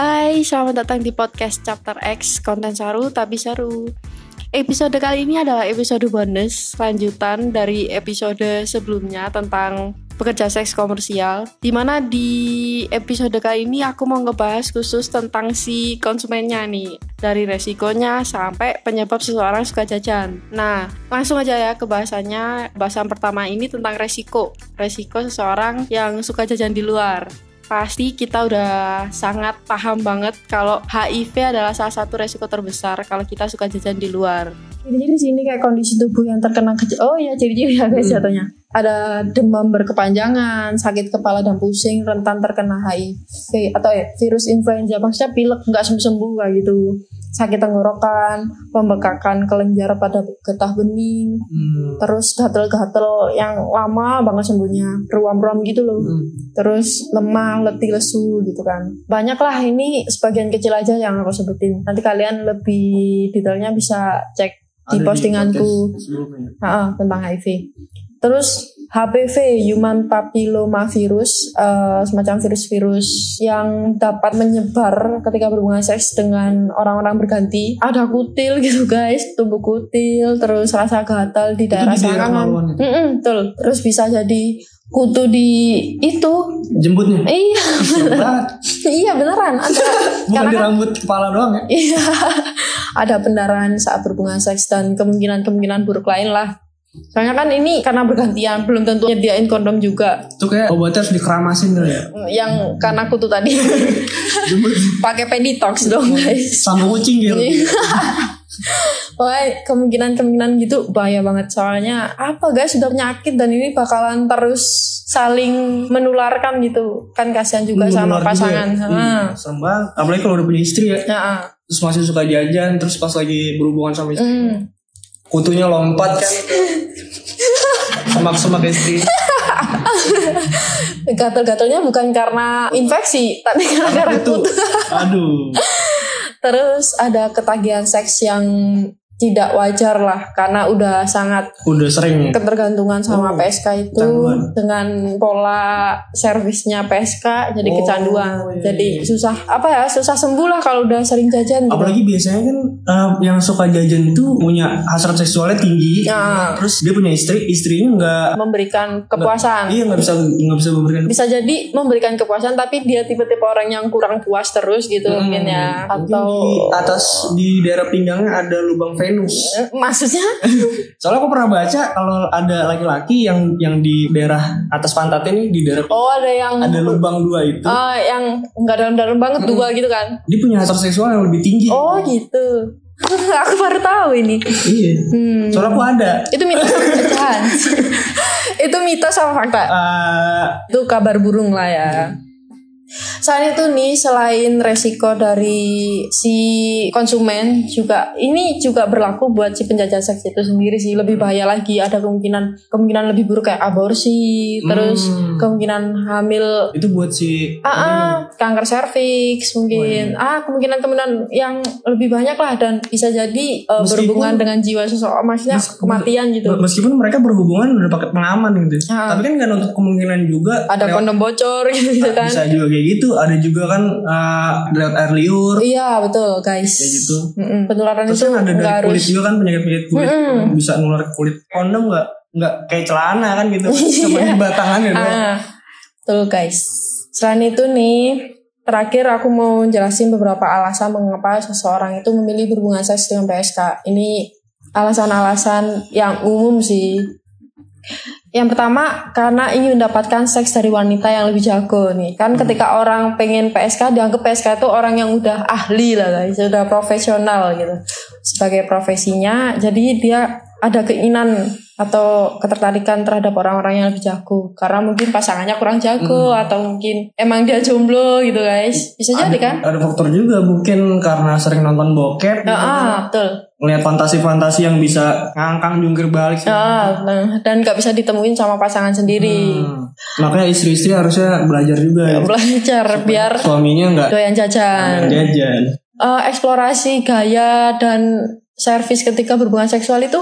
Hai, selamat datang di podcast Chapter X, konten seru tapi seru. Episode kali ini adalah episode bonus, lanjutan dari episode sebelumnya tentang pekerja seks komersial. Di mana di episode kali ini aku mau ngebahas khusus tentang si konsumennya nih. Dari resikonya sampai penyebab seseorang suka jajan. Nah, langsung aja ya ke bahasannya. Bahasan pertama ini tentang resiko. Resiko seseorang yang suka jajan di luar pasti kita udah sangat paham banget kalau HIV adalah salah satu resiko terbesar kalau kita suka jajan di luar. Jadi di sini kayak kondisi tubuh yang terkena ke oh ya ciri-ciri ya guys jatuhnya. Ada demam berkepanjangan, sakit kepala dan pusing, rentan terkena HIV atau ya, virus influenza, maksudnya pilek nggak sembuh-sembuh kayak gitu sakit tenggorokan, pembekakan kelenjar pada getah bening, hmm. terus gatel-gatel yang lama banget sembuhnya, ruam-ruam gitu loh, hmm. terus lemah, letih, lesu gitu kan. Banyak lah ini sebagian kecil aja yang aku sebutin. Nanti kalian lebih detailnya bisa cek di Ada postinganku di nah, tentang HIV. Terus HPV human papilloma virus uh, semacam virus-virus yang dapat menyebar ketika berhubungan seks dengan orang-orang berganti. Ada kutil gitu guys. Tumbuh kutil terus rasa gatal di daerah selangkangan mm -mm, betul. Terus bisa jadi kutu di itu. Jembutnya iya. Iya beneran. Ada bukan di kan rambut kepala doang ya? Iya. Ada pendarahan saat berhubungan seks dan kemungkinan kemungkinan buruk lain lah Soalnya kan ini karena bergantian, belum tentu nyediain kondom juga. Itu kayak obatnya harus dikeramasin dulu ya. Yang karena aku tuh tadi pakai peditox dong guys. Sama kucing gitu. Pokoknya kemungkinan-kemungkinan gitu bahaya banget soalnya apa guys sudah penyakit dan ini bakalan terus saling menularkan gitu kan kasihan juga Menular sama pasangan. Juga ya? hmm, banget. Apalagi kalau udah punya istri ya. Nah, terus masih suka jajan terus pas lagi berhubungan sama istri. Hmm. Kutunya lompat kan semak-semak istri gatal-gatalnya bukan karena infeksi tapi karena karena kutu aduh. Terus ada ketagihan seks yang tidak wajar lah karena udah sangat udah sering ketergantungan sama oh, PSK itu canduan. dengan pola servisnya PSK jadi oh, kecanduan iya, jadi iya. susah apa ya susah sembuh lah kalau udah sering jajan gitu. apalagi biasanya kan uh, yang suka jajan itu punya hasrat seksualnya tinggi nah. terus dia punya istri istrinya nggak memberikan kepuasan gak, iya nggak bisa nggak bisa memberikan bisa jadi memberikan kepuasan tapi dia tipe-tipe orang yang kurang puas terus gitu hmm, mungkin ya atau di atas di daerah pinggangnya ada lubang Venus. Maksudnya? Soalnya aku pernah baca kalau ada laki-laki yang yang di daerah atas pantat ini di daerah Oh, ada yang ada lubang dua itu. Uh, yang nggak dalam-dalam banget dua gitu kan. Dia punya hasrat seksual yang lebih tinggi. Oh, gitu. aku baru tahu ini. Iya. Hmm. Soalnya aku ada. Itu mitos apa itu mitos sama fakta? Uh, itu kabar burung lah ya. Hmm Selain itu nih, selain resiko dari si konsumen juga ini juga berlaku buat si penjajah seks itu sendiri sih lebih bahaya lagi ada kemungkinan kemungkinan lebih buruk kayak aborsi, hmm. terus kemungkinan hamil itu buat si ah, ah kanker serviks mungkin oh, iya. ah kemungkinan kemungkinan yang lebih banyak lah dan bisa jadi uh, berhubungan dengan jiwa seseorang maksudnya mes, kematian gitu meskipun mereka berhubungan udah pakai pengaman gitu ah. tapi kan nggak untuk kemungkinan juga ada kondom bocor gitu kan bisa juga kayak gitu ada juga kan uh, lewat air liur iya betul guys kayak gitu mm -mm. penularan Terus itu kan ada dari kulit harus. juga kan penyakit penyakit kulit mm -mm. bisa nular ke kulit kondom nggak nggak kayak celana kan gitu cuma di batangannya doang ah, betul guys selain itu nih Terakhir aku mau jelasin beberapa alasan mengapa seseorang itu memilih berhubungan seks dengan PSK. Ini alasan-alasan yang umum sih. Yang pertama karena ingin mendapatkan seks dari wanita yang lebih jago nih. Kan hmm. ketika orang pengen PSK dianggap PSK itu orang yang udah ahli lah guys, sudah profesional gitu. Sebagai profesinya, jadi dia ada keinginan atau ketertarikan terhadap orang-orang yang lebih jago. Karena mungkin pasangannya kurang jago hmm. atau mungkin emang dia jomblo gitu guys. Bisa ada, jadi kan? ada faktor juga mungkin karena sering nonton bokep gitu. ah, betul. Melihat fantasi-fantasi yang bisa ngangkang jungkir balik ah, nah, dan gak bisa ditemuin sama pasangan sendiri. Hmm. makanya istri-istri harusnya belajar juga ya. Belajar biar suaminya nggak doyan jajan. Jajan. Uh, eksplorasi gaya dan servis ketika berhubungan seksual itu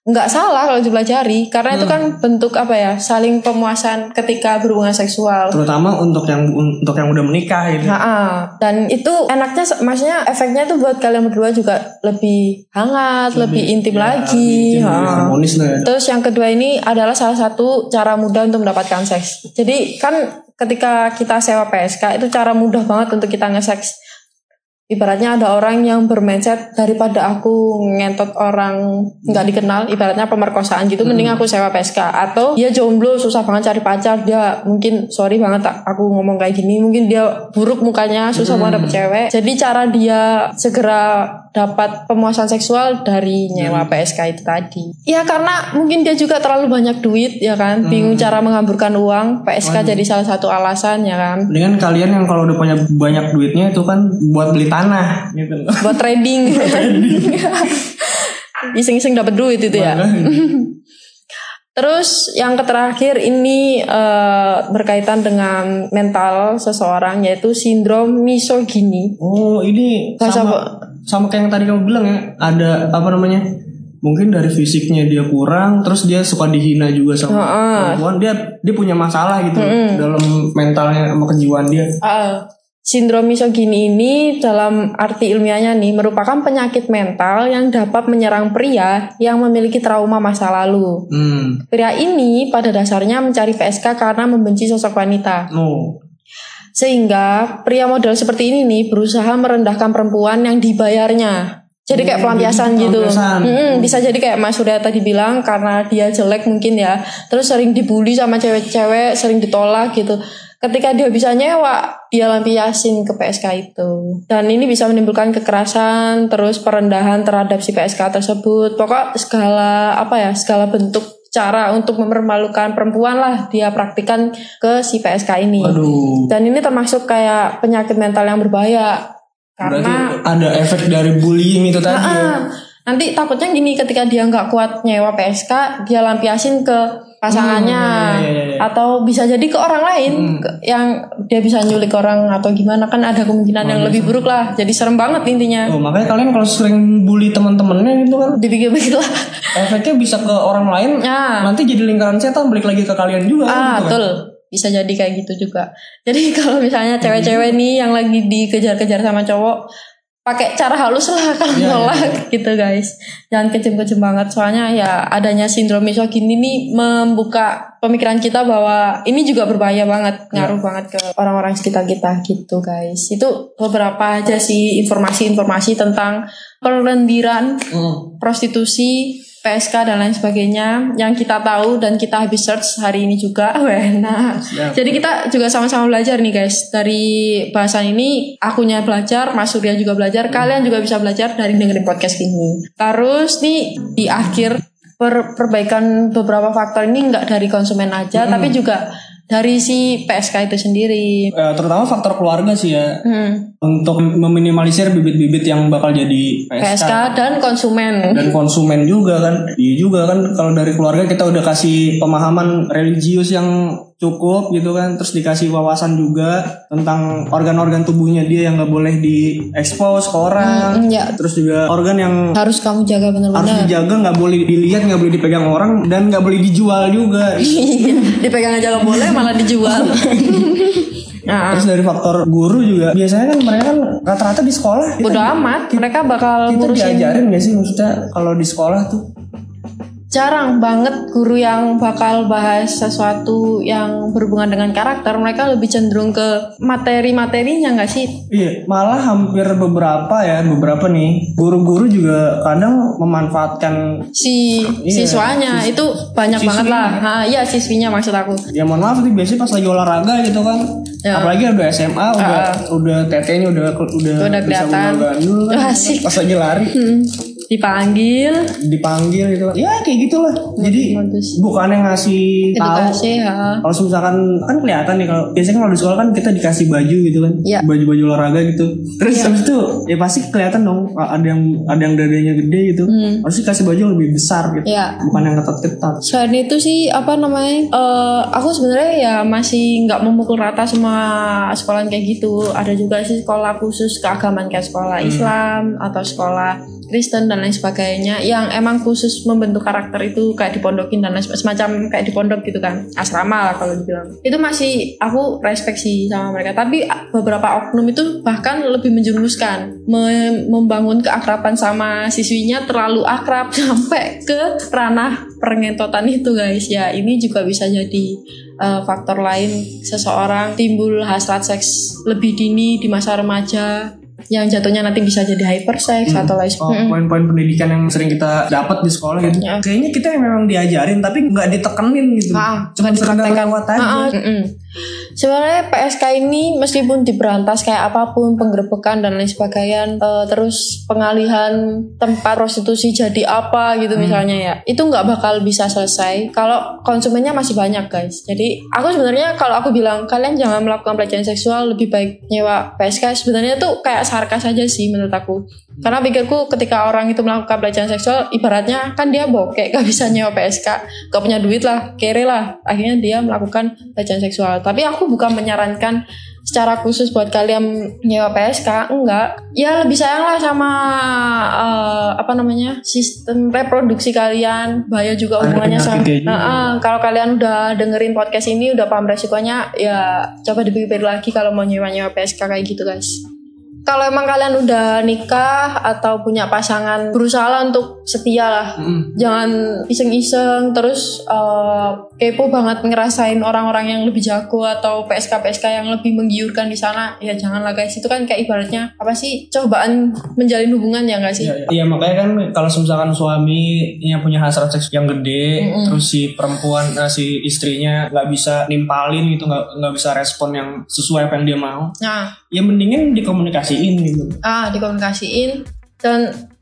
nggak salah kalau dipelajari karena hmm. itu kan bentuk apa ya saling pemuasan ketika berhubungan seksual. Terutama untuk yang untuk yang udah menikah gitu. Nah, dan itu enaknya maksudnya efeknya itu buat kalian berdua juga lebih hangat lebih, lebih intim ya, lagi. lebih intim, harmonis lah ya. terus yang kedua ini adalah salah satu cara mudah untuk mendapatkan seks. Jadi kan ketika kita sewa PSK itu cara mudah banget untuk kita nge-seks ibaratnya ada orang yang bermindset daripada aku ngentot orang nggak dikenal. Ibaratnya pemerkosaan gitu hmm. mending aku sewa PSK atau dia jomblo susah banget cari pacar. Dia mungkin sorry banget aku ngomong kayak gini. Mungkin dia buruk mukanya susah hmm. banget dapet cewek. Jadi cara dia segera dapat pemuasan seksual dari nyewa hmm. PSK itu tadi. Ya karena mungkin dia juga terlalu banyak duit ya kan, hmm. bingung cara menghamburkan uang, PSK jadi salah satu alasan ya kan. Dengan kalian yang kalau udah punya banyak duitnya itu kan buat beli tanah gitu. Buat trading. Iseng-iseng dapat duit itu ya. Terus yang terakhir ini uh, berkaitan dengan mental seseorang yaitu sindrom misogini. Oh, ini Bahasa sama sama kayak yang tadi kamu bilang ya, ada apa namanya? Mungkin dari fisiknya dia kurang, terus dia suka dihina juga sama uh, uh. perempuan. Dia dia punya masalah gitu uh, dalam mentalnya sama kejiwaan dia. Uh, sindrom misogini ini dalam arti ilmiahnya nih merupakan penyakit mental yang dapat menyerang pria yang memiliki trauma masa lalu. Hmm. Pria ini pada dasarnya mencari PSK karena membenci sosok wanita. Oh. Sehingga pria model seperti ini nih berusaha merendahkan perempuan yang dibayarnya. Jadi kayak pelampiasan gitu. Hmm, bisa jadi kayak Mas Surya tadi bilang karena dia jelek mungkin ya. Terus sering dibully sama cewek-cewek, sering ditolak gitu. Ketika dia bisa nyewa, dia lampiasin ke PSK itu. Dan ini bisa menimbulkan kekerasan, terus perendahan terhadap si PSK tersebut. Pokok segala apa ya, segala bentuk cara untuk mempermalukan perempuan lah dia praktikan ke si PSK ini. Aduh. Dan ini termasuk kayak penyakit mental yang berbahaya karena Berarti ada efek dari bullying itu tadi. Nah, ya? Nanti takutnya gini ketika dia nggak kuat nyewa PSK, dia lampiasin ke pasangannya hmm, iya, iya, iya. atau bisa jadi ke orang lain hmm. ke, yang dia bisa nyulik orang atau gimana kan ada kemungkinan oh, yang lebih buruk lah jadi serem banget intinya oh, makanya kalian kalau sering bully teman-temannya gitu kan dipikir-pikir lah efeknya bisa ke orang lain ya. nanti jadi lingkaran setan balik lagi ke kalian juga ah, gitu kan? betul bisa jadi kayak gitu juga jadi kalau misalnya cewek-cewek nih yang lagi dikejar-kejar sama cowok pakai cara halus lah kalau yeah, nolak yeah, yeah. gitu guys jangan kejem-kejem banget soalnya ya adanya sindrom misogini ini membuka pemikiran kita bahwa ini juga berbahaya banget iya. ngaruh yeah. banget ke orang-orang sekitar kita gitu guys itu beberapa aja sih informasi-informasi tentang perlendiran mm. prostitusi PSK dan lain sebagainya yang kita tahu dan kita habis search hari ini juga. Nah, yeah. jadi kita juga sama-sama belajar nih guys dari bahasan ini. Akunya belajar, Mas Surya juga belajar, hmm. kalian juga bisa belajar dari dengerin podcast ini. Terus nih di akhir per perbaikan beberapa faktor ini nggak dari konsumen aja, hmm. tapi juga dari si PSK itu sendiri. Uh, terutama faktor keluarga sih ya. Hmm. Untuk meminimalisir bibit-bibit yang bakal jadi PSK. PSK dan konsumen. Dan konsumen juga kan. Iya juga kan kalau dari keluarga kita udah kasih pemahaman religius yang cukup gitu kan terus dikasih wawasan juga tentang organ-organ tubuhnya dia yang nggak boleh diekspos ke orang hmm, ya. terus juga organ yang harus kamu jaga benar-benar harus dijaga nggak boleh dilihat nggak boleh dipegang orang dan nggak boleh dijual juga iya, dipegang aja nggak boleh malah dijual Nah. Terus dari faktor guru juga biasanya kan mereka kan rata-rata di sekolah. Bodo amat, mereka bakal kita ngurusin. diajarin gak sih maksudnya kalau di sekolah tuh jarang banget guru yang bakal bahas sesuatu yang berhubungan dengan karakter. Mereka lebih cenderung ke materi-materinya nggak sih? Iya malah hampir beberapa ya beberapa nih. Guru-guru juga kadang memanfaatkan si iya, siswanya. sis, itu banyak siswi. banget lah. Nah, iya siswinya maksud aku. Ya mohon maaf nih biasanya pas lagi olahraga gitu kan. Ya. apalagi udah SMA udah uh, udah tetenya udah udah, udah kelihatan. pas lagi lari. Hmm dipanggil dipanggil gitu ya kayak gitulah jadi bukan yang ngasih tahu ya. kalau misalkan kan kelihatan nih kalau biasanya kalau di sekolah kan kita dikasih baju gitu kan ya. baju baju olahraga gitu terus ya. habis itu ya pasti kelihatan dong ada yang ada yang dadanya gede gitu hmm. harus dikasih baju yang lebih besar gitu ya. bukan yang ketat ketat selain itu sih apa namanya uh, aku sebenarnya ya masih nggak memukul rata semua sekolah kayak gitu ada juga sih sekolah khusus keagamaan kayak sekolah hmm. Islam atau sekolah Kristen dan dan lain sebagainya yang emang khusus membentuk karakter itu kayak dipondokin dan lain semacam kayak di pondok gitu kan. Asrama lah kalau dibilang. Itu masih aku respect sih sama mereka. Tapi beberapa oknum itu bahkan lebih menjerumuskan. Membangun keakraban sama siswinya terlalu akrab sampai ke ranah pengentotan itu guys. Ya ini juga bisa jadi uh, faktor lain seseorang timbul hasrat seks lebih dini di masa remaja yang jatuhnya nanti bisa jadi hypersex hmm. atau lain oh, poin-poin pendidikan yang sering kita dapat di sekolah gitu ya. kayaknya kita yang memang diajarin tapi nggak ditekenin gitu ah, cuma ditekan aja ah, ah, mm -mm. Sebenarnya PSK ini meskipun diberantas kayak apa pun penggerbekan dan lain sebagainya uh, terus pengalihan tempat prostitusi jadi apa gitu hmm. misalnya ya itu nggak bakal bisa selesai kalau konsumennya masih banyak guys. Jadi aku sebenarnya kalau aku bilang kalian jangan melakukan pelecehan seksual lebih baik nyewa PSK sebenarnya tuh kayak sarkas aja sih menurut aku karena pikirku ketika orang itu melakukan pelecehan seksual ibaratnya kan dia bokek gak bisa nyewa PSK gak punya duit lah kere lah. Akhirnya dia melakukan pelecehan seksual. Tapi aku bukan menyarankan secara khusus buat kalian nyewa PSK enggak. Ya lebih sayang lah sama uh, apa namanya sistem reproduksi kalian. Bahaya juga hubungannya sama uh, uh, kalau kalian udah dengerin podcast ini udah paham resikonya ya coba dipikir lagi kalau mau nyewa nyewa PSK kayak gitu guys kalau emang kalian udah nikah atau punya pasangan berusaha untuk setia lah mm. jangan iseng-iseng terus uh, kepo banget ngerasain orang-orang yang lebih jago atau PSK PSK yang lebih menggiurkan di sana ya janganlah guys itu kan kayak ibaratnya apa sih cobaan menjalin hubungan ya nggak sih iya, iya. makanya kan kalau misalkan suami yang punya hasrat seks yang gede mm -hmm. terus si perempuan nah, si istrinya nggak bisa nimpalin gitu nggak nggak bisa respon yang sesuai apa yang dia mau nah ya mendingin dikomunikasiin gitu ah dikomunikasiin dan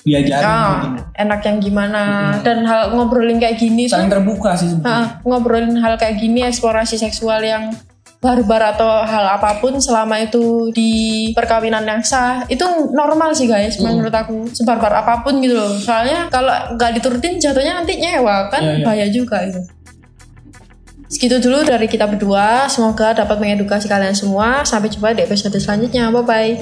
diajarin ah, gitu. enak yang gimana hmm. dan hal ngobrolin kayak gini saling tuh, terbuka sih ah, ngobrolin hal kayak gini eksplorasi seksual yang barbar atau hal apa pun selama itu di perkawinan yang sah itu normal sih guys hmm. menurut aku sebarbar apa pun gitu loh soalnya kalau nggak diturutin jatuhnya nanti nyewa kan yeah, yeah. bahaya juga itu Segitu dulu dari kita berdua. Semoga dapat mengedukasi kalian semua. Sampai jumpa di episode selanjutnya. Bye bye.